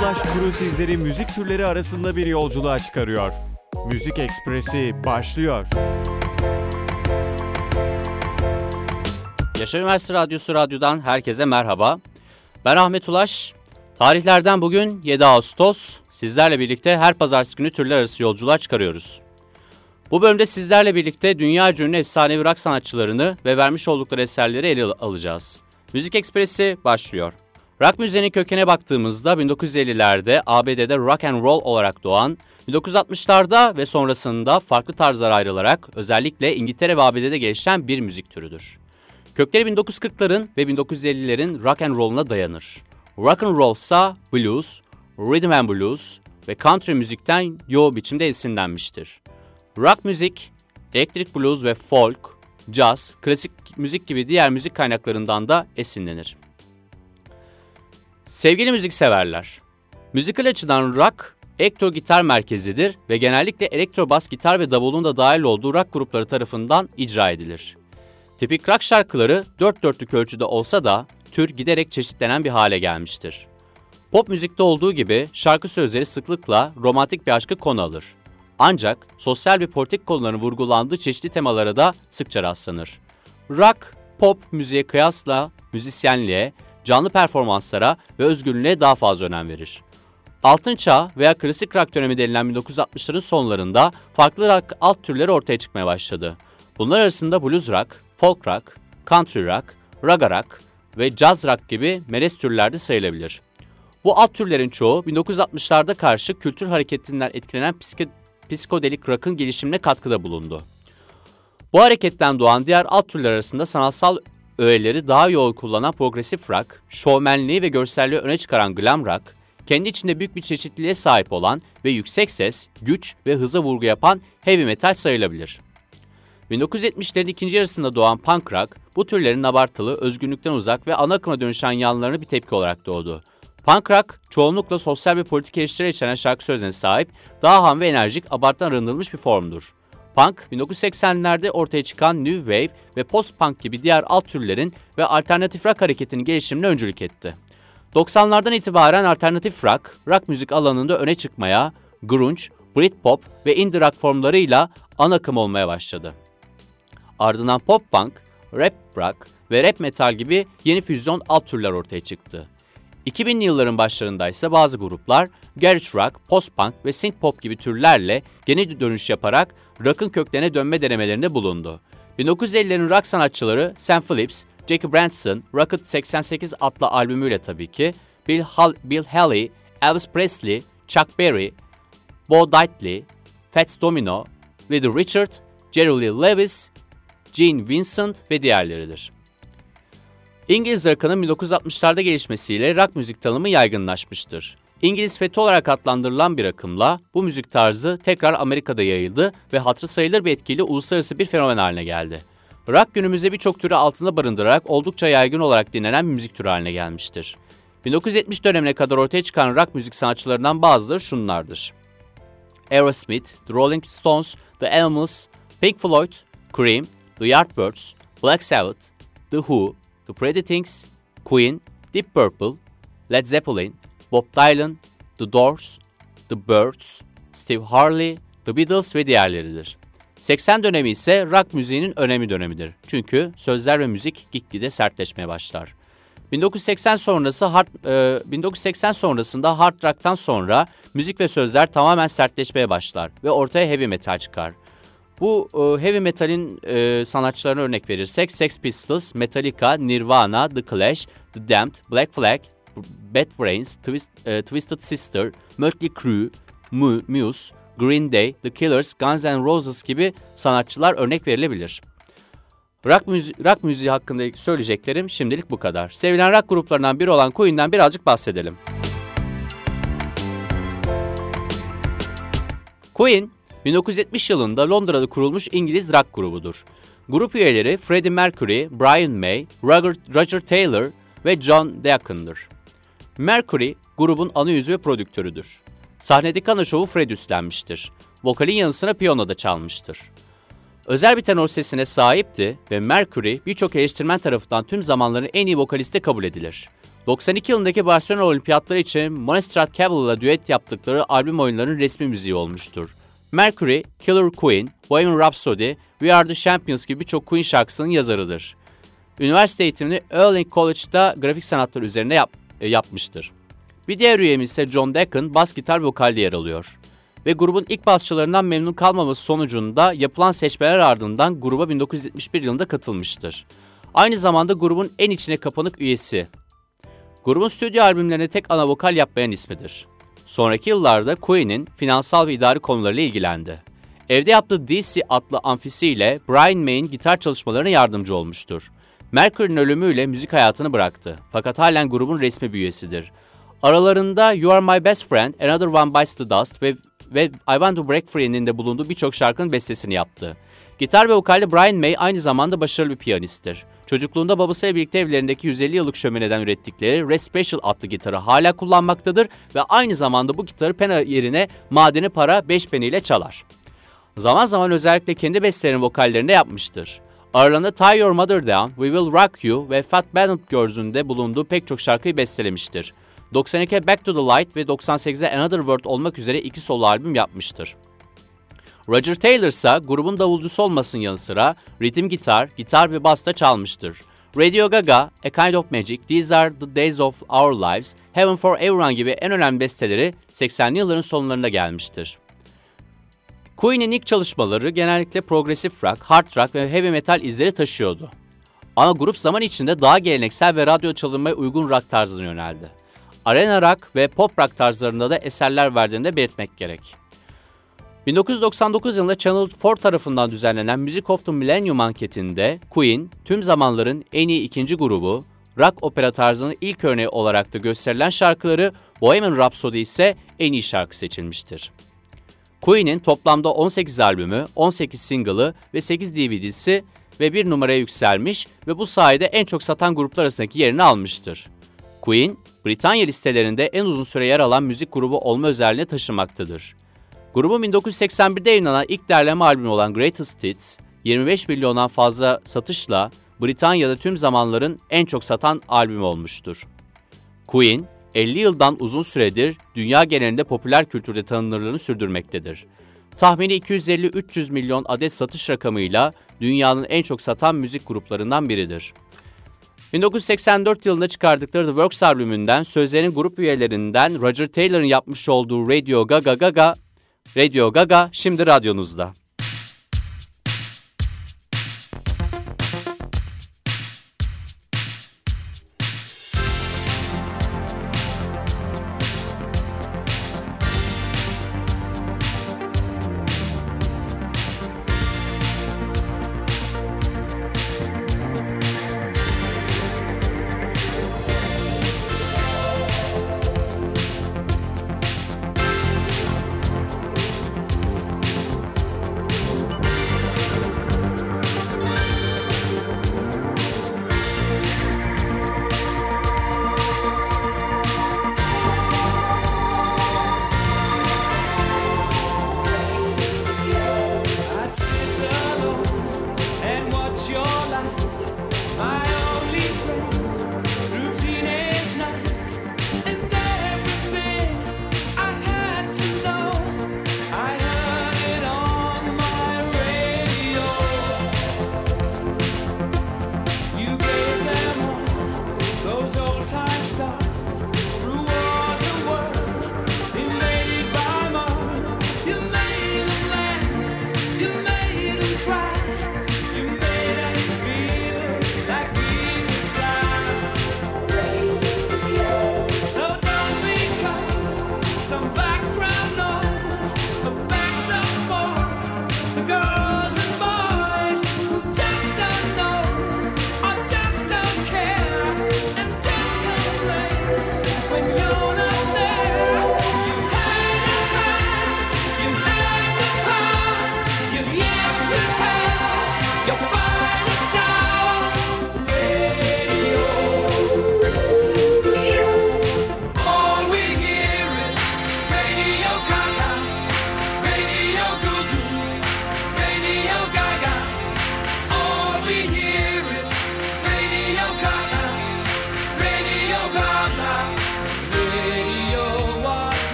Ulaş kuru sizleri müzik türleri arasında bir yolculuğa çıkarıyor. Müzik Ekspresi başlıyor. Yaşar Üniversitesi Radyosu Radyo'dan herkese merhaba. Ben Ahmet Ulaş. Tarihlerden bugün 7 Ağustos. Sizlerle birlikte her pazartesi günü türler arası yolculuğa çıkarıyoruz. Bu bölümde sizlerle birlikte dünya ünlü efsanevi rock sanatçılarını ve vermiş oldukları eserleri ele alacağız. Müzik Ekspresi başlıyor. Rock müziğinin kökene baktığımızda 1950'lerde ABD'de rock and roll olarak doğan, 1960'larda ve sonrasında farklı tarzlara ayrılarak özellikle İngiltere ve ABD'de gelişen bir müzik türüdür. Kökleri 1940'ların ve 1950'lerin rock and roll'una dayanır. Rock and roll ise blues, rhythm and blues ve country müzikten yoğun biçimde esinlenmiştir. Rock müzik, elektrik blues ve folk, jazz, klasik müzik gibi diğer müzik kaynaklarından da esinlenir. Sevgili müzikseverler, müzikal açıdan rock, elektro gitar merkezidir ve genellikle elektro bas gitar ve davulun da dahil olduğu rock grupları tarafından icra edilir. Tipik rock şarkıları dört dörtlük ölçüde olsa da tür giderek çeşitlenen bir hale gelmiştir. Pop müzikte olduğu gibi şarkı sözleri sıklıkla romantik bir aşkı konu alır. Ancak sosyal ve politik konuların vurgulandığı çeşitli temalara da sıkça rastlanır. Rock, pop müziğe kıyasla müzisyenliğe, canlı performanslara ve özgürlüğe daha fazla önem verir. Altın Çağ veya klasik rock dönemi denilen 1960'ların sonlarında farklı rock alt türleri ortaya çıkmaya başladı. Bunlar arasında blues rock, folk rock, country rock, raga rock ve jazz rock gibi melez türlerde sayılabilir. Bu alt türlerin çoğu 1960'larda karşı kültür hareketinden etkilenen psiko psikodelik rock'ın gelişimine katkıda bulundu. Bu hareketten doğan diğer alt türler arasında sanatsal öğeleri daha yoğun kullanan progresif rock, şovmenliği ve görselliği öne çıkaran glam rock, kendi içinde büyük bir çeşitliliğe sahip olan ve yüksek ses, güç ve hıza vurgu yapan heavy metal sayılabilir. 1970'lerin ikinci yarısında doğan punk rock, bu türlerin abartılı, özgünlükten uzak ve ana akıma dönüşen yanlarına bir tepki olarak doğdu. Punk rock, çoğunlukla sosyal ve politik eleştiri içeren şarkı sözlerine sahip, daha ham ve enerjik, abartıdan arındırılmış bir formdur. Punk, 1980'lerde ortaya çıkan New Wave ve Post-Punk gibi diğer alt türlerin ve alternatif rock hareketinin gelişimine öncülük etti. 90'lardan itibaren alternatif rock, rock müzik alanında öne çıkmaya, grunge, Britpop ve indie rock formlarıyla ana akım olmaya başladı. Ardından pop-punk, rap rock ve rap metal gibi yeni füzyon alt türler ortaya çıktı. 2000'li yılların başlarında ise bazı gruplar garage rock, post-punk ve synth-pop gibi türlerle geri dönüş yaparak rock'ın köklerine dönme denemelerinde bulundu. 1950'lerin rock sanatçıları Sam Phillips, Jackie Branson, Rocket 88 adlı albümüyle tabii ki, Bill, Hall Bill Haley, Elvis Presley, Chuck Berry, Bo Diddley, Fats Domino, Little Richard, Jerry Lee Lewis, Gene Vincent ve diğerleridir. İngiliz rock'ının 1960'larda gelişmesiyle rock müzik tanımı yaygınlaşmıştır. İngiliz fethi olarak adlandırılan bir akımla bu müzik tarzı tekrar Amerika'da yayıldı ve hatırı sayılır bir etkiyle uluslararası bir fenomen haline geldi. Rock günümüzde birçok türü altında barındırarak oldukça yaygın olarak dinlenen bir müzik türü haline gelmiştir. 1970 dönemine kadar ortaya çıkan rock müzik sanatçılarından bazıları şunlardır. Aerosmith, The Rolling Stones, The Animals, Pink Floyd, Cream, The Yardbirds, Black Sabbath, The Who, The Pretty Things, Queen, Deep Purple, Led Zeppelin, Bob Dylan, The Doors, The Birds, Steve Harley, The Beatles ve diğerleridir. 80 dönemi ise rock müziğinin önemi dönemidir. Çünkü sözler ve müzik gitgide sertleşmeye başlar. 1980 sonrası hard, e, 1980 sonrasında hard rock'tan sonra müzik ve sözler tamamen sertleşmeye başlar ve ortaya heavy metal çıkar. Bu e, heavy metalin e, sanatçılarına örnek verirsek Sex Pistols, Metallica, Nirvana, The Clash, The Damned, Black Flag, Bad Brains, Twist, e, Twisted Sister, Mötley Crüe, Muse, Green Day, The Killers, Guns N' Roses gibi sanatçılar örnek verilebilir. Rock, müzi rock müziği hakkında söyleyeceklerim şimdilik bu kadar. Sevilen rock gruplarından biri olan Queen'den birazcık bahsedelim. Queen, 1970 yılında Londra'da kurulmuş İngiliz rock grubudur. Grup üyeleri Freddie Mercury, Brian May, Roger, Roger Taylor ve John Deacon'dır. Mercury, grubun ana yüzü ve prodüktörüdür. Sahnedeki ana şovu Fred üstlenmiştir. Vokalin yanı sıra piyano da çalmıştır. Özel bir tenor sesine sahipti ve Mercury birçok eleştirmen tarafından tüm zamanların en iyi vokalisti kabul edilir. 92 yılındaki Barcelona Olimpiyatları için Montserrat Caballé ile düet yaptıkları albüm oyunlarının resmi müziği olmuştur. Mercury, Killer Queen, Bohemian Rhapsody, We Are The Champions gibi birçok Queen şarkısının yazarıdır. Üniversite eğitimini Erling College'da grafik sanatlar üzerine yap, e, yapmıştır. Bir diğer üyemiz ise John Deacon, bas gitar vokalde yer alıyor. Ve grubun ilk basçılarından memnun kalmaması sonucunda yapılan seçmeler ardından gruba 1971 yılında katılmıştır. Aynı zamanda grubun en içine kapanık üyesi. Grubun stüdyo albümlerine tek ana vokal yapmayan ismidir. Sonraki yıllarda Queen'in finansal ve idari konularıyla ilgilendi. Evde yaptığı DC adlı amfisiyle Brian May'in gitar çalışmalarına yardımcı olmuştur. Mercury'nin ölümüyle müzik hayatını bıraktı fakat halen grubun resmi bir üyesidir. Aralarında You Are My Best Friend, Another One Bites the Dust ve, ve I Want to Break Free'nin de bulunduğu birçok şarkının bestesini yaptı. Gitar ve vokalde Brian May aynı zamanda başarılı bir piyanisttir. Çocukluğunda babasıyla birlikte evlerindeki 150 yıllık şömineden ürettikleri Red Special adlı gitarı hala kullanmaktadır ve aynı zamanda bu gitarı pena yerine madeni para 5 peniyle çalar. Zaman zaman özellikle kendi bestelerin vokallerinde yapmıştır. Aralarında Tie Your Mother Down, We Will Rock You ve Fat Band Girls'ün de bulunduğu pek çok şarkıyı bestelemiştir. 92'e Back to the Light ve 98'e Another World olmak üzere iki solo albüm yapmıştır. Roger Taylor ise grubun davulcusu olmasının yanı sıra ritim gitar, gitar ve bas da çalmıştır. Radio Gaga, A Kind of Magic, These Are the Days of Our Lives, Heaven for Everyone gibi en önemli besteleri 80'li yılların sonlarında gelmiştir. Queen'in ilk çalışmaları genellikle progresif rock, hard rock ve heavy metal izleri taşıyordu. Ama grup zaman içinde daha geleneksel ve radyo çalınmaya uygun rock tarzına yöneldi. Arena rock ve pop rock tarzlarında da eserler verdiğini de belirtmek gerek. 1999 yılında Channel 4 tarafından düzenlenen Music of the Millennium anketinde Queen, tüm zamanların en iyi ikinci grubu, rock opera tarzının ilk örneği olarak da gösterilen şarkıları Bohemian Rhapsody ise en iyi şarkı seçilmiştir. Queen'in toplamda 18 albümü, 18 single'ı ve 8 DVD'si ve bir numaraya yükselmiş ve bu sayede en çok satan gruplar arasındaki yerini almıştır. Queen, Britanya listelerinde en uzun süre yer alan müzik grubu olma özelliğini taşımaktadır. Grubun 1981'de yayınlanan ilk derleme albümü olan Greatest Hits, 25 milyondan fazla satışla Britanya'da tüm zamanların en çok satan albümü olmuştur. Queen, 50 yıldan uzun süredir dünya genelinde popüler kültürde tanınırlığını sürdürmektedir. Tahmini 250-300 milyon adet satış rakamıyla dünyanın en çok satan müzik gruplarından biridir. 1984 yılında çıkardıkları The Works albümünden sözlerin grup üyelerinden Roger Taylor'ın yapmış olduğu Radio Gaga Gaga, Radio Gaga şimdi radyonuzda.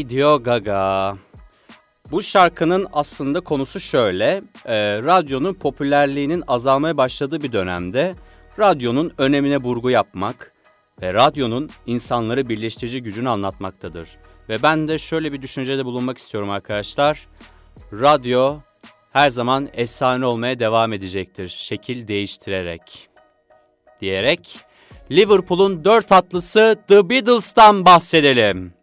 Radio Gaga. Bu şarkının aslında konusu şöyle. E, radyonun popülerliğinin azalmaya başladığı bir dönemde radyonun önemine vurgu yapmak ve radyonun insanları birleştirici gücünü anlatmaktadır. Ve ben de şöyle bir düşüncede bulunmak istiyorum arkadaşlar. Radyo her zaman efsane olmaya devam edecektir şekil değiştirerek. Diyerek Liverpool'un dört atlısı The Beatles'tan bahsedelim.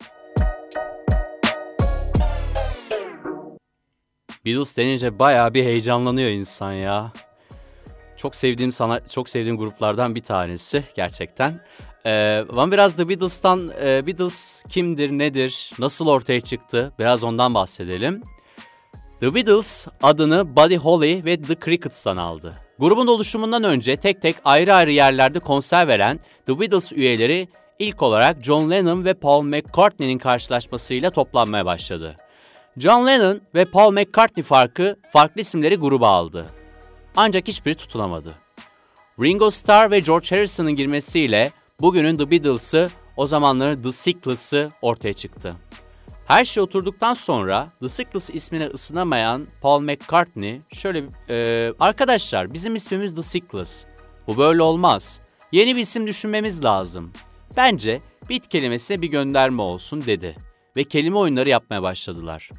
Beatles denince bayağı bir heyecanlanıyor insan ya. Çok sevdiğim sana çok sevdiğim gruplardan bir tanesi gerçekten. Ee, ben biraz The Beatles'tan e, Beatles kimdir, nedir, nasıl ortaya çıktı biraz ondan bahsedelim. The Beatles adını Buddy Holly ve The Crickets'tan aldı. Grubun oluşumundan önce tek tek ayrı ayrı yerlerde konser veren The Beatles üyeleri ilk olarak John Lennon ve Paul McCartney'nin karşılaşmasıyla toplanmaya başladı. John Lennon ve Paul McCartney farkı farklı isimleri gruba aldı. Ancak hiçbiri tutunamadı. Ringo Starr ve George Harrison'ın girmesiyle bugünün The Beatles'ı o zamanların The Sickles'ı ortaya çıktı. Her şey oturduktan sonra The Sickles ismine ısınamayan Paul McCartney şöyle e, arkadaşlar bizim ismimiz The Sickles. Bu böyle olmaz. Yeni bir isim düşünmemiz lazım. Bence bit kelimesi bir gönderme olsun dedi ve kelime oyunları yapmaya başladılar.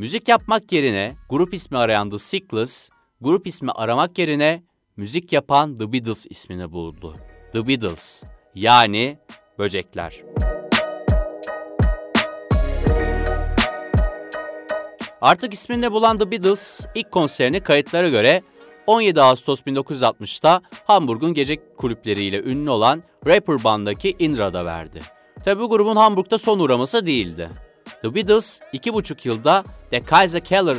Müzik yapmak yerine grup ismi arayan The Sickles, grup ismi aramak yerine müzik yapan The Beatles ismini buldu. The Beatles yani böcekler. Artık ismini bulan The Beatles ilk konserini kayıtlara göre 17 Ağustos 1960'ta Hamburg'un gece kulüpleriyle ünlü olan Rapper Band'daki Indra'da verdi. Tabi bu grubun Hamburg'da son uğraması değildi. The Beatles 2,5 yılda The Kaiser Keller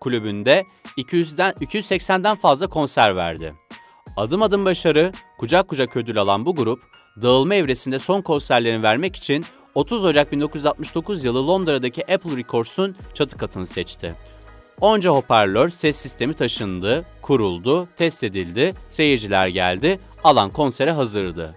kulübünde 200'den 280'den fazla konser verdi. Adım adım başarı, kucak kucak ödül alan bu grup, dağılma evresinde son konserlerini vermek için 30 Ocak 1969 yılı Londra'daki Apple Records'un çatı katını seçti. Onca hoparlör, ses sistemi taşındı, kuruldu, test edildi, seyirciler geldi, alan konsere hazırdı.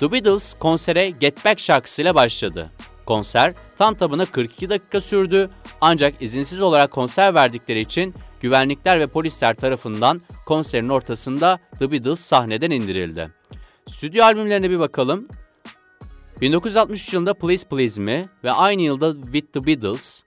The Beatles konsere Get Back şarkısıyla başladı. Konser tam tabına 42 dakika sürdü. Ancak izinsiz olarak konser verdikleri için güvenlikler ve polisler tarafından konserin ortasında The Beatles sahneden indirildi. Stüdyo albümlerine bir bakalım. 1963 yılında Please Please Me ve aynı yılda With the Beatles,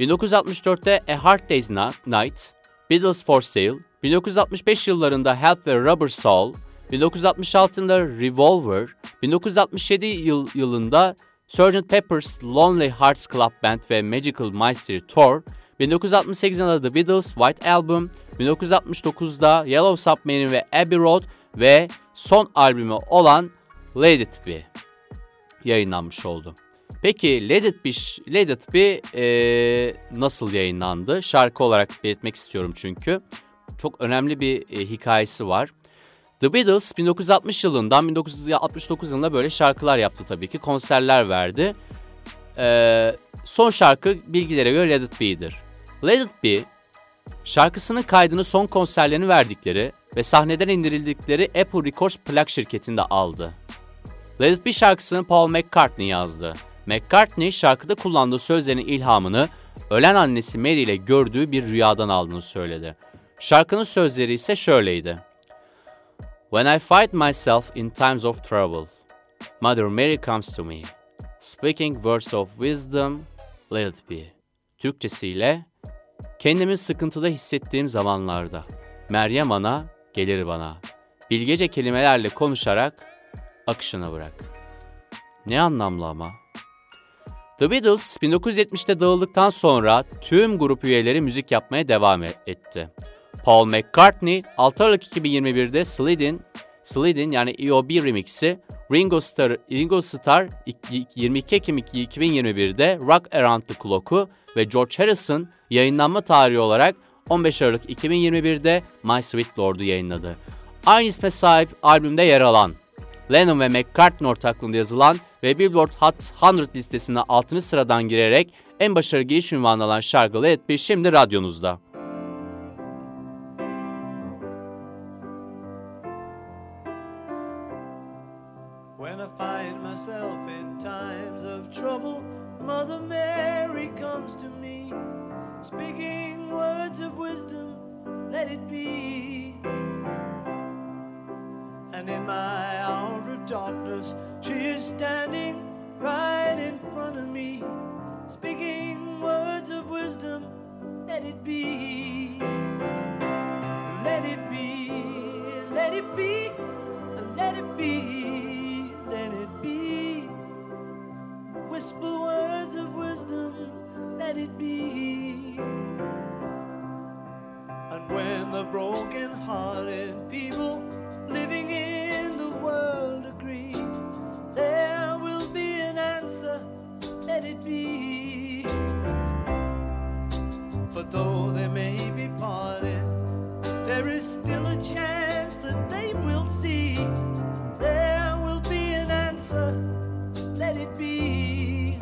1964'te A Hard Day's Night, Beatles for Sale, 1965 yıllarında Help ve Rubber Soul, 1966'da Revolver, 1967 yıl, yılında Sgt. Pepper's Lonely Hearts Club Band ve Magical Mystery Tour, 1968 yılında The Beatles White Album, 1969'da Yellow Submarine ve Abbey Road ve son albümü olan Let It Be yayınlanmış oldu. Peki Let It Be, Let It Be e, nasıl yayınlandı? Şarkı olarak belirtmek istiyorum çünkü. Çok önemli bir e, hikayesi var. The Beatles 1960 yılından 1969 yılında böyle şarkılar yaptı tabii ki. Konserler verdi. Ee, son şarkı bilgilere göre Let It Be'dir. Let It Be, şarkısının kaydını son konserlerini verdikleri ve sahneden indirildikleri Apple Records plak şirketinde aldı. Let It Be şarkısını Paul McCartney yazdı. McCartney şarkıda kullandığı sözlerin ilhamını ölen annesi Mary ile gördüğü bir rüyadan aldığını söyledi. Şarkının sözleri ise şöyleydi. When I find myself in times of trouble, Mother Mary comes to me, speaking words of wisdom, let it be. Türkçesiyle, kendimi sıkıntıda hissettiğim zamanlarda, Meryem Ana gelir bana, bilgece kelimelerle konuşarak akışına bırak. Ne anlamlı ama. The Beatles 1970'te dağıldıktan sonra tüm grup üyeleri müzik yapmaya devam e- etti. Paul McCartney 6 Aralık 2021'de Slidin, Slidin yani EOB remix'i Ringo Starr, Ringo Starr 22 Ekim 2021'de Rock Around the Clock'u ve George Harrison yayınlanma tarihi olarak 15 Aralık 2021'de My Sweet Lord'u yayınladı. Aynı isme sahip albümde yer alan Lennon ve McCartney ortaklığında yazılan ve Billboard Hot 100 listesine 6. sıradan girerek en başarılı giriş ünvanı alan my hour of darkness, she is standing right in front of me, speaking words of wisdom. Let it be, let it be, let it be, let it be, let it be. Whisper words of wisdom, let it be. And when the broken-hearted people living in the world agree there will be an answer, let it be. For though they may be parted, there is still a chance that they will see. There will be an answer, let it be.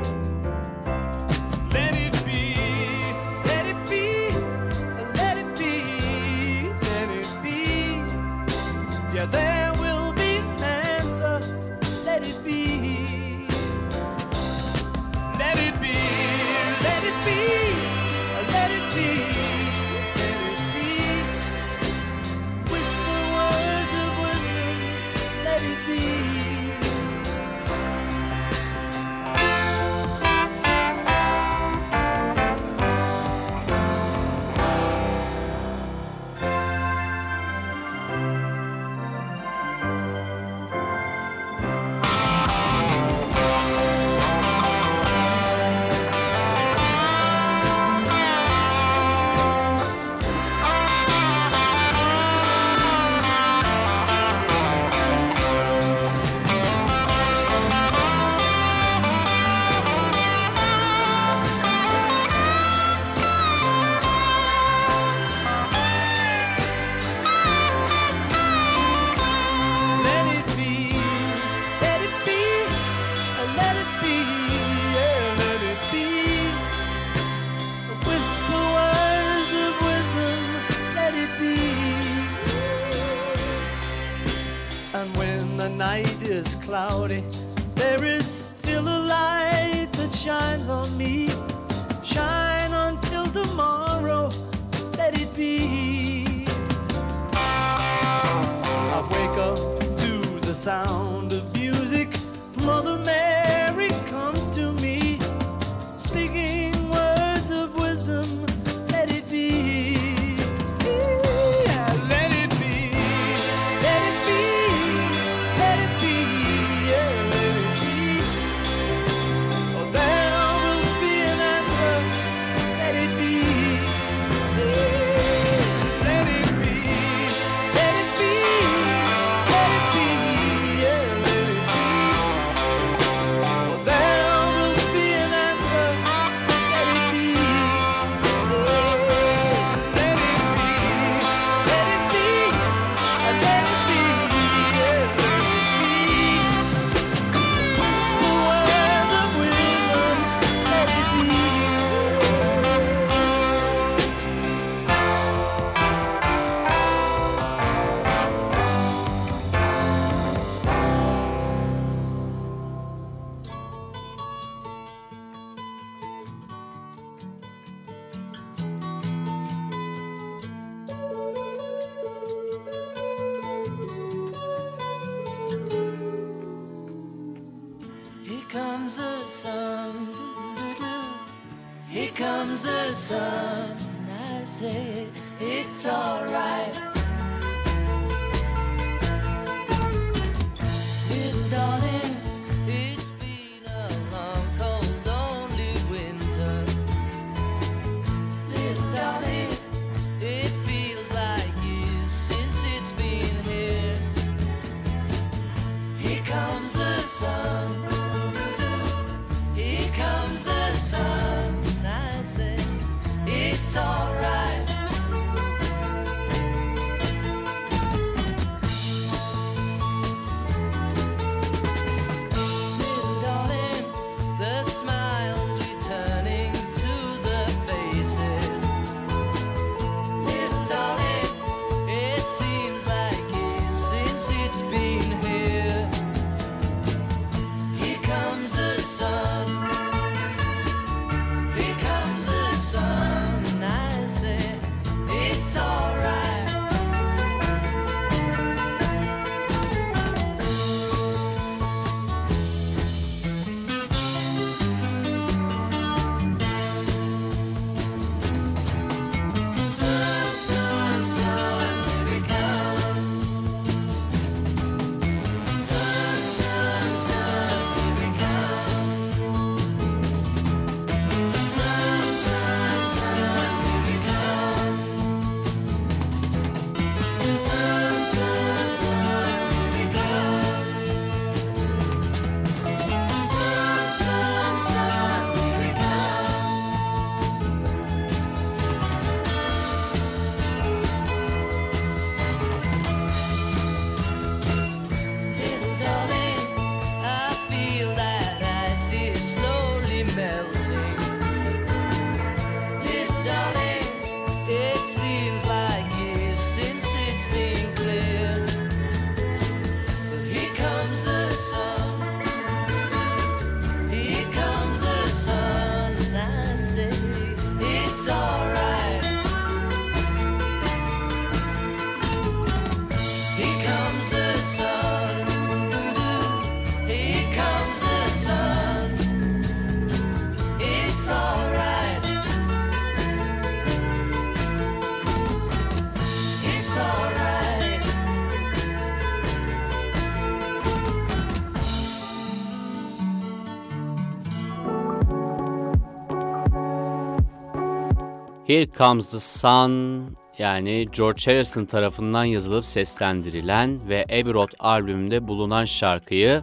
Here Comes the Sun yani George Harrison tarafından yazılıp seslendirilen ve Abbey Road albümünde bulunan şarkıyı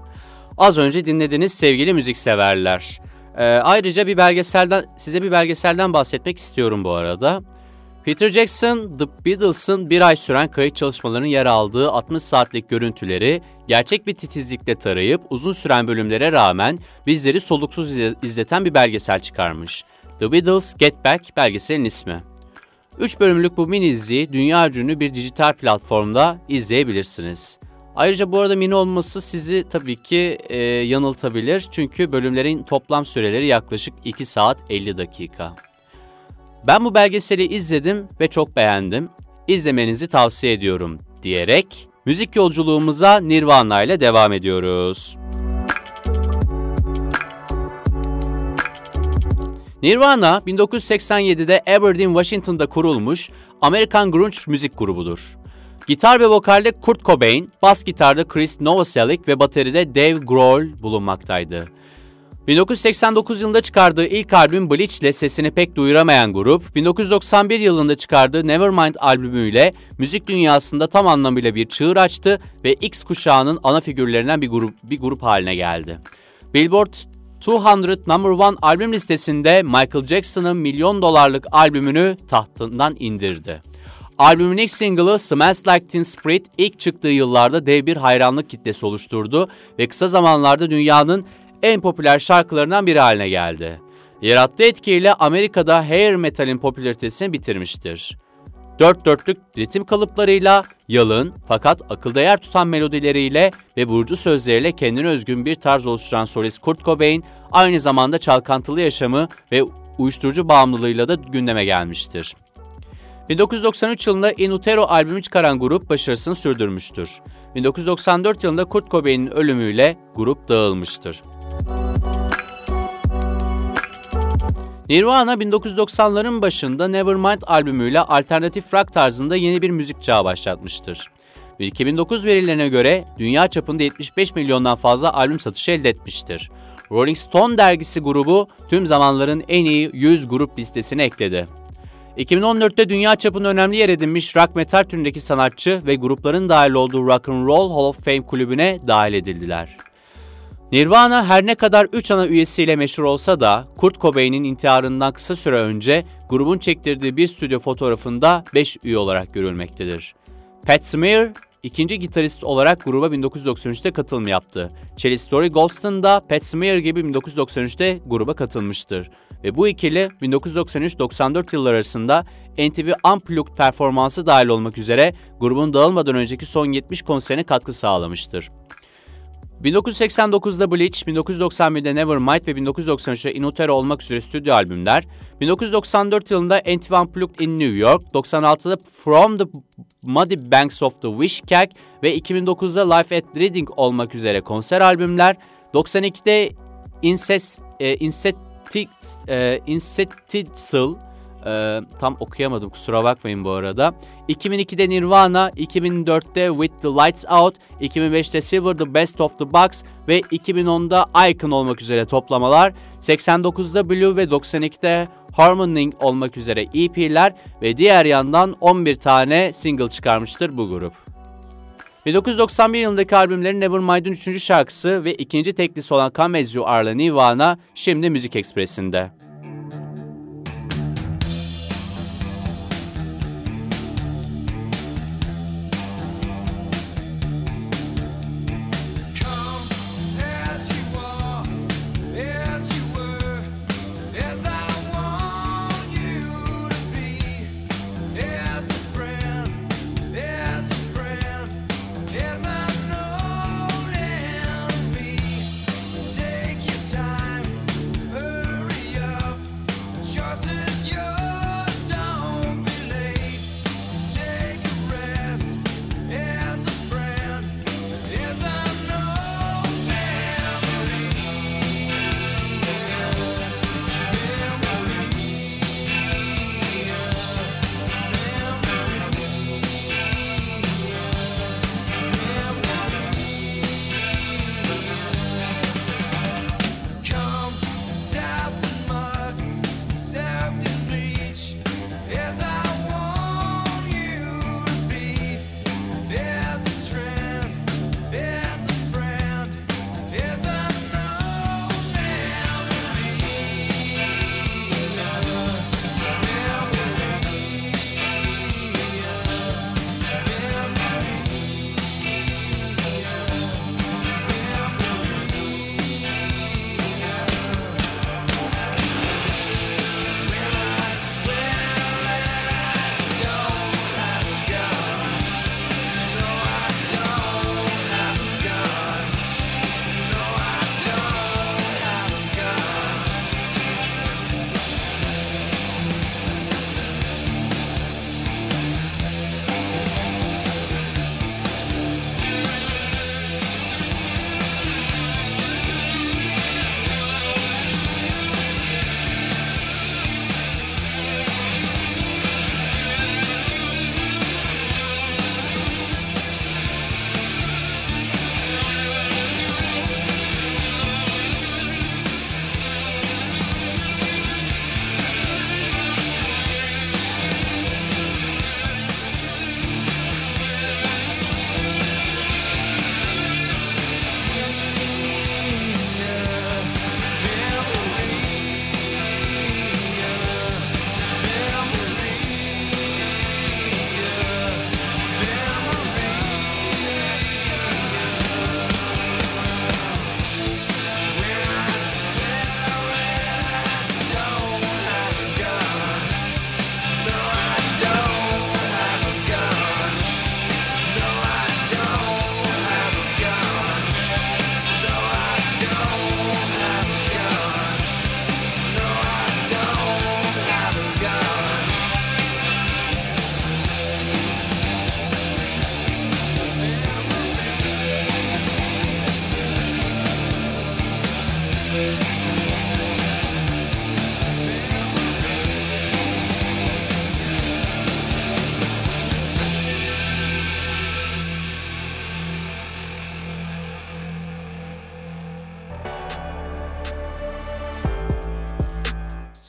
az önce dinlediniz sevgili müzikseverler. Ee, ayrıca bir belgeselden size bir belgeselden bahsetmek istiyorum bu arada. Peter Jackson, The Beatles'ın bir ay süren kayıt çalışmalarının yer aldığı 60 saatlik görüntüleri gerçek bir titizlikle tarayıp uzun süren bölümlere rağmen bizleri soluksuz izleten bir belgesel çıkarmış. The Beatles Get Back belgeselin ismi. 3 bölümlük bu mini diziyi dünya ünlü bir dijital platformda izleyebilirsiniz. Ayrıca bu arada mini olması sizi tabii ki e, yanıltabilir çünkü bölümlerin toplam süreleri yaklaşık 2 saat 50 dakika. Ben bu belgeseli izledim ve çok beğendim. İzlemenizi tavsiye ediyorum diyerek müzik yolculuğumuza Nirvana ile devam ediyoruz. Nirvana 1987'de Aberdeen, Washington'da kurulmuş Amerikan grunge müzik grubudur. Gitar ve vokalde Kurt Cobain, bas gitarda Chris Novoselic ve bateride Dave Grohl bulunmaktaydı. 1989 yılında çıkardığı ilk albüm Bleach ile sesini pek duyuramayan grup, 1991 yılında çıkardığı Nevermind albümüyle müzik dünyasında tam anlamıyla bir çığır açtı ve X kuşağının ana figürlerinden bir grup, bir grup haline geldi. Billboard 200 Number One albüm listesinde Michael Jackson'ın milyon dolarlık albümünü tahtından indirdi. Albümün ilk single'ı Smells Like Teen Spirit ilk çıktığı yıllarda dev bir hayranlık kitlesi oluşturdu ve kısa zamanlarda dünyanın en popüler şarkılarından biri haline geldi. Yarattığı etkiyle Amerika'da hair metal'in popülaritesini bitirmiştir. Dört dörtlük ritim kalıplarıyla, yalın fakat akılda yer tutan melodileriyle ve vurucu sözleriyle kendine özgün bir tarz oluşturan solist Kurt Cobain, aynı zamanda çalkantılı yaşamı ve uyuşturucu bağımlılığıyla da gündeme gelmiştir. 1993 yılında In Utero albümü çıkaran grup başarısını sürdürmüştür. 1994 yılında Kurt Cobain'in ölümüyle grup dağılmıştır. Nirvana 1990'ların başında Nevermind albümüyle alternatif rock tarzında yeni bir müzik çağı başlatmıştır. 2009 verilerine göre dünya çapında 75 milyondan fazla albüm satışı elde etmiştir. Rolling Stone dergisi grubu tüm zamanların en iyi 100 grup listesine ekledi. 2014'te dünya çapında önemli yer edinmiş rock metal türündeki sanatçı ve grupların dahil olduğu Rock and Roll Hall of Fame kulübüne dahil edildiler. Nirvana her ne kadar 3 ana üyesiyle meşhur olsa da Kurt Cobain'in intiharından kısa süre önce grubun çektirdiği bir stüdyo fotoğrafında 5 üye olarak görülmektedir. Pat Smear, ikinci gitarist olarak gruba 1993'te katılım yaptı. Cellist Story Golston da Pat Smear gibi 1993'te gruba katılmıştır. Ve bu ikili 1993-94 yılları arasında NTV Unplugged performansı dahil olmak üzere grubun dağılmadan önceki son 70 konserine katkı sağlamıştır. 1989'da Bleach, 1991'de Nevermind ve 1993'te In Utero olmak üzere stüdyo albümler, 1994 yılında NTV Unplugged in New York, 96'da From the Muddy Banks of the Wishkak ve 2009'da Life at Reading olmak üzere konser albümler, 92'de Incest, e, Incesti, e, Incestical, ee, tam okuyamadım kusura bakmayın bu arada. 2002'de Nirvana, 2004'te With the Lights Out, 2005'te Silver The Best of the Box ve 2010'da Icon olmak üzere toplamalar, 89'da Blue ve 92'de Harmoning olmak üzere EP'ler ve diğer yandan 11 tane single çıkarmıştır bu grup. 1991 yılındaki albümlerin Nevermind'in 3. şarkısı ve ikinci teklisi olan Come As You Are'la Nirvana şimdi Müzik Ekspresi'nde.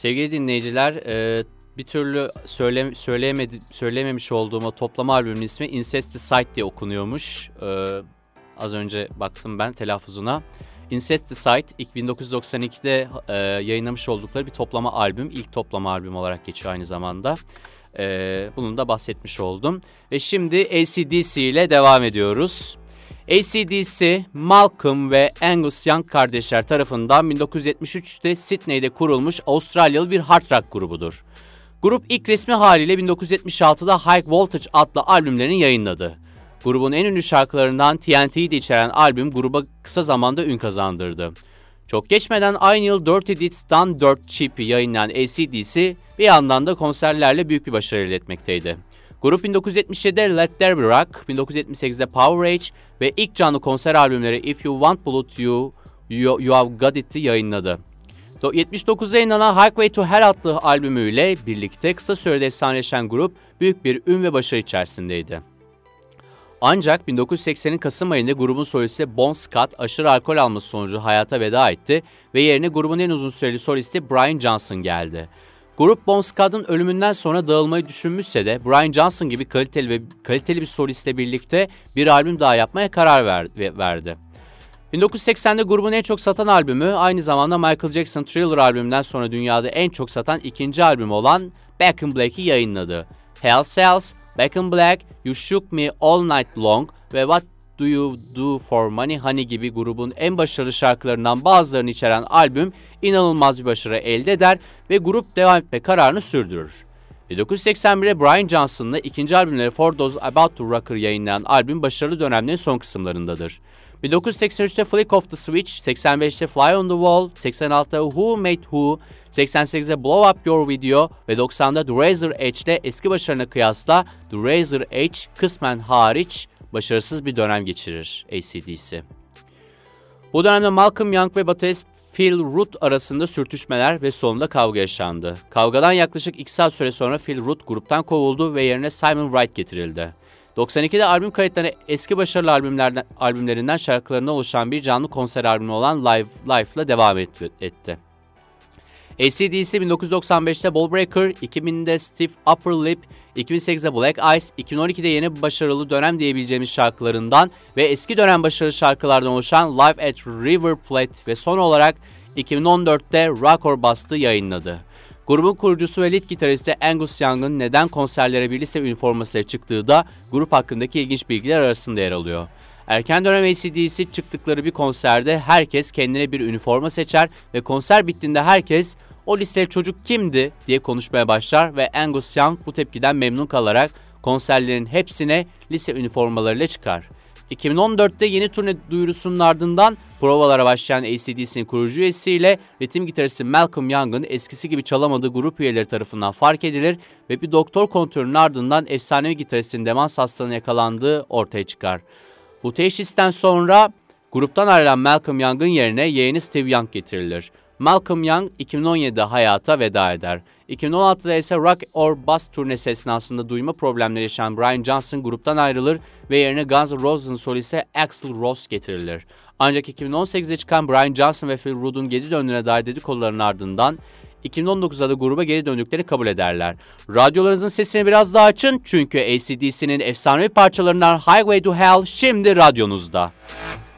Sevgili dinleyiciler, e, bir türlü söyle, söyleyemedi, söylememiş olduğum toplama albümünün ismi Incesticide diye okunuyormuş. E, az önce baktım ben telaffuzuna. Incesticide ilk 1992'de e, yayınlamış oldukları bir toplama albüm. ilk toplama albüm olarak geçiyor aynı zamanda. E, bunun da bahsetmiş oldum. Ve şimdi ACDC ile devam ediyoruz. ACDC, Malcolm ve Angus Young kardeşler tarafından 1973'te Sydney'de kurulmuş Avustralyalı bir hard rock grubudur. Grup ilk resmi haliyle 1976'da High Voltage adlı albümlerini yayınladı. Grubun en ünlü şarkılarından TNT'yi de içeren albüm gruba kısa zamanda ün kazandırdı. Çok geçmeden aynı yıl Dirty Deeds Done Dirt Cheap'i yayınlayan ACDC bir yandan da konserlerle büyük bir başarı elde etmekteydi. Grup 1977'de Let There Be Rock, 1978'de Power Age ve ilk canlı konser albümleri If You Want Blood You, You, you Have Got It'i yayınladı. 79'da yayınlanan Highway to Hell adlı albümüyle birlikte kısa sürede efsaneleşen grup büyük bir ün ve başarı içerisindeydi. Ancak 1980'in Kasım ayında grubun solisti Bon Scott aşırı alkol alması sonucu hayata veda etti ve yerine grubun en uzun süreli solisti Brian Johnson geldi. Grup Bon Scott'ın ölümünden sonra dağılmayı düşünmüşse de Brian Johnson gibi kaliteli ve kaliteli bir solistle birlikte bir albüm daha yapmaya karar verdi. 1980'de grubun en çok satan albümü aynı zamanda Michael Jackson Thriller albümünden sonra dünyada en çok satan ikinci albümü olan Back in Black'i yayınladı. Hell Cells, Back in Black, You Shook Me All Night Long ve What Do You Do For Money Honey gibi grubun en başarılı şarkılarından bazılarını içeren albüm inanılmaz bir başarı elde eder ve grup devam etme kararını sürdürür. 1981'de Brian Johnson'la ikinci albümleri For Those About to Rocker yayınlayan albüm başarılı dönemlerin son kısımlarındadır. 1983'te Flick of the Switch, 85'te Fly on the Wall, 86'da Who Made Who, 88'de Blow Up Your Video ve 90'da The Razor Edge'de eski başarına kıyasla The Razor Edge kısmen hariç başarısız bir dönem geçirir ACDC. Bu dönemde Malcolm Young ve baterist Phil Root arasında sürtüşmeler ve sonunda kavga yaşandı. Kavgadan yaklaşık 2 saat süre sonra Phil Root gruptan kovuldu ve yerine Simon Wright getirildi. 92'de albüm kayıtlarına eski başarılı albümlerden, albümlerinden şarkılarından oluşan bir canlı konser albümü olan Live Life'la devam etti. ACDC 1995'te Ballbreaker, 2000'de Stiff Upper Lip, 2008'de Black Ice, 2012'de yeni başarılı dönem diyebileceğimiz şarkılarından ve eski dönem başarılı şarkılardan oluşan Live at River Plate ve son olarak 2014'te Rock or Bust'ı yayınladı. Grubun kurucusu ve lead gitaristi Angus Young'ın neden konserlere bir lise üniformasıyla çıktığı da grup hakkındaki ilginç bilgiler arasında yer alıyor. Erken dönem ACDC çıktıkları bir konserde herkes kendine bir üniforma seçer ve konser bittiğinde herkes o listeli çocuk kimdi diye konuşmaya başlar ve Angus Young bu tepkiden memnun kalarak konserlerin hepsine lise üniformalarıyla çıkar. 2014'te yeni turne duyurusunun ardından provalara başlayan ACDC'nin kurucu üyesiyle ritim gitaristi Malcolm Young'ın eskisi gibi çalamadığı grup üyeleri tarafından fark edilir ve bir doktor kontrolünün ardından efsanevi gitaristin demans hastalığına yakalandığı ortaya çıkar. Bu teşhisten sonra gruptan ayrılan Malcolm Young'ın yerine yeğeni Steve Young getirilir. Malcolm Young 2017'de hayata veda eder. 2016'da ise Rock or Bust turnesi esnasında duyma problemleri yaşayan Brian Johnson gruptan ayrılır ve yerine Guns N' Roses'ın solisti Axl Rose getirilir. Ancak 2018'de çıkan Brian Johnson ve Phil Rudd'un geri döndüğüne dair dedikoduların ardından 2019'da da gruba geri döndüklerini kabul ederler. Radyolarınızın sesini biraz daha açın çünkü ACDC'nin efsanevi parçalarından Highway to Hell şimdi radyonuzda. Try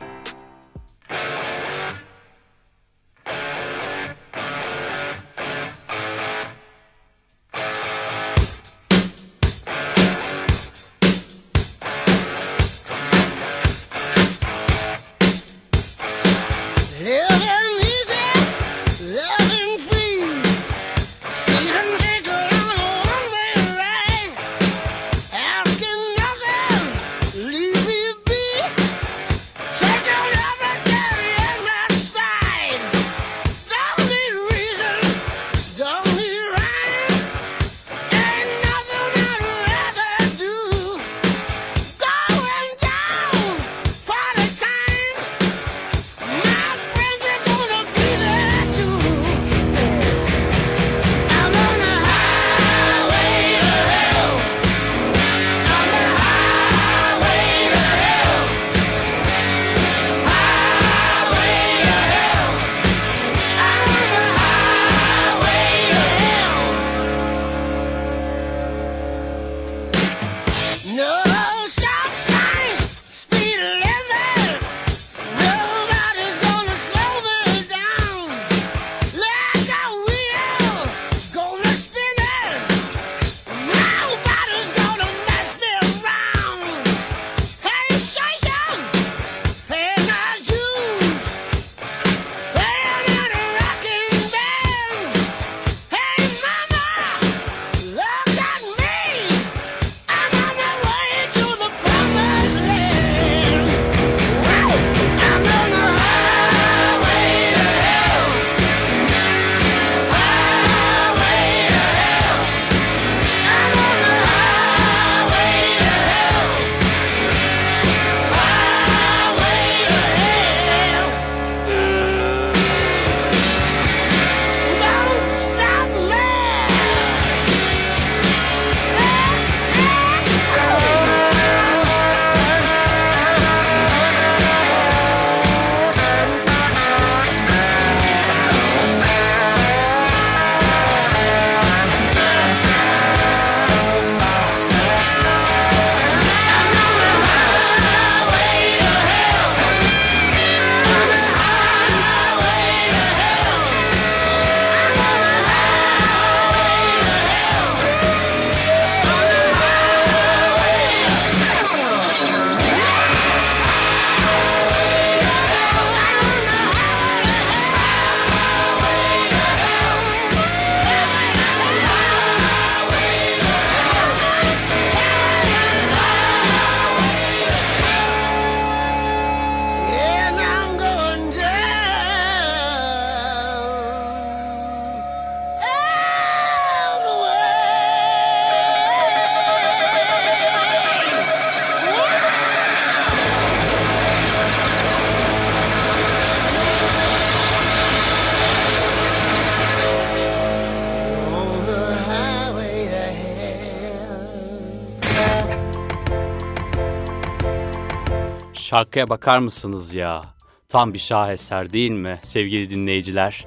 şarkıya bakar mısınız ya? Tam bir şaheser değil mi sevgili dinleyiciler?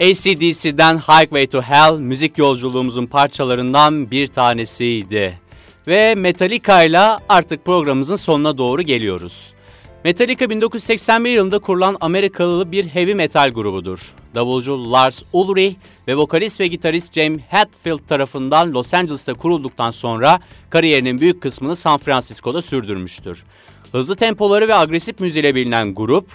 ACDC'den Highway to Hell müzik yolculuğumuzun parçalarından bir tanesiydi. Ve Metallica ile artık programımızın sonuna doğru geliyoruz. Metallica 1981 yılında kurulan Amerikalı bir heavy metal grubudur. Davulcu Lars Ulrich ve vokalist ve gitarist James Hetfield tarafından Los Angeles'ta kurulduktan sonra kariyerinin büyük kısmını San Francisco'da sürdürmüştür. Hızlı tempoları ve agresif müziğiyle bilinen grup,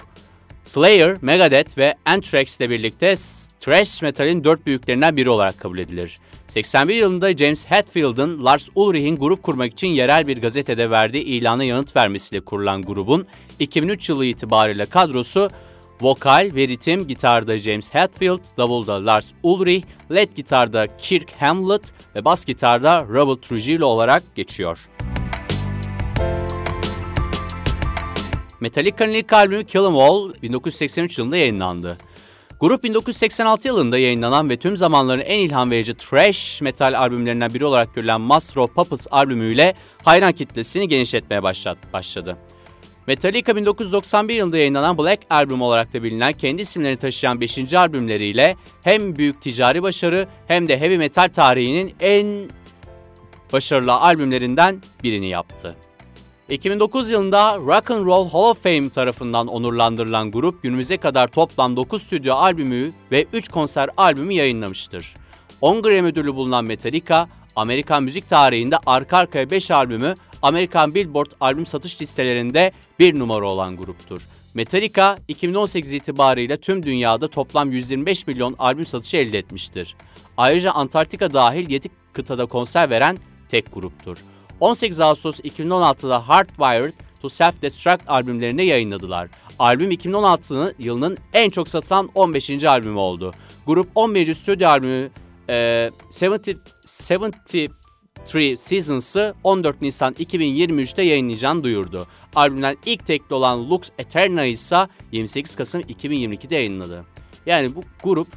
Slayer, Megadeth ve Anthrax ile birlikte thrash metalin dört büyüklerinden biri olarak kabul edilir. 81 yılında James Hetfield'ın Lars Ulrich'in grup kurmak için yerel bir gazetede verdiği ilana yanıt vermesiyle kurulan grubun 2003 yılı itibariyle kadrosu vokal ve ritim gitarda James Hetfield, davulda Lars Ulrich, led gitarda Kirk Hamlet ve bas gitarda Robert Trujillo olarak geçiyor. Metallica'nın ilk albümü Kill 'Em All 1983 yılında yayınlandı. Grup 1986 yılında yayınlanan ve tüm zamanların en ilham verici thrash metal albümlerinden biri olarak görülen Master of Puppets albümüyle hayran kitlesini genişletmeye başladı. Metallica 1991 yılında yayınlanan Black Album olarak da bilinen kendi isimlerini taşıyan 5. albümleriyle hem büyük ticari başarı hem de heavy metal tarihinin en başarılı albümlerinden birini yaptı. 2009 yılında Rock and Roll Hall of Fame tarafından onurlandırılan grup günümüze kadar toplam 9 stüdyo albümü ve 3 konser albümü yayınlamıştır. 10 Grammy ödülü bulunan Metallica, Amerikan müzik tarihinde arka arkaya 5 albümü Amerikan Billboard albüm satış listelerinde bir numara olan gruptur. Metallica 2018 itibariyle tüm dünyada toplam 125 milyon albüm satışı elde etmiştir. Ayrıca Antarktika dahil 7 kıtada konser veren tek gruptur. 18 Ağustos 2016'da Hardwired to Self-Destruct albümlerini yayınladılar. Albüm 2016 yılının en çok satılan 15. albümü oldu. Grup 11. stüdyo albümü e, 70, 73 Seasons'ı 14 Nisan 2023'te yayınlayacağını duyurdu. Albümden ilk tekli olan Lux Eterna ise 28 Kasım 2022'de yayınladı. Yani bu grup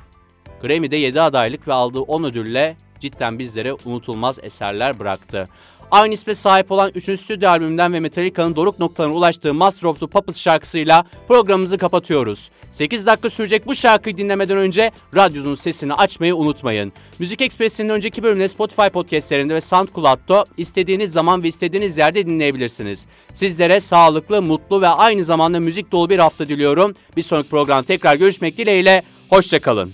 Grammy'de 7 adaylık ve aldığı 10 ödülle cidden bizlere unutulmaz eserler bıraktı. Aynı isme sahip olan 3. stüdyo albümünden ve Metallica'nın doruk noktalarına ulaştığı Master of the Puppets şarkısıyla programımızı kapatıyoruz. 8 dakika sürecek bu şarkıyı dinlemeden önce radyonun sesini açmayı unutmayın. Müzik Ekspresi'nin önceki bölümünü Spotify podcastlerinde ve SoundCloud'da istediğiniz zaman ve istediğiniz yerde dinleyebilirsiniz. Sizlere sağlıklı, mutlu ve aynı zamanda müzik dolu bir hafta diliyorum. Bir sonraki program tekrar görüşmek dileğiyle. Hoşçakalın.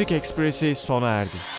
Müzik Ekspresi sona erdi.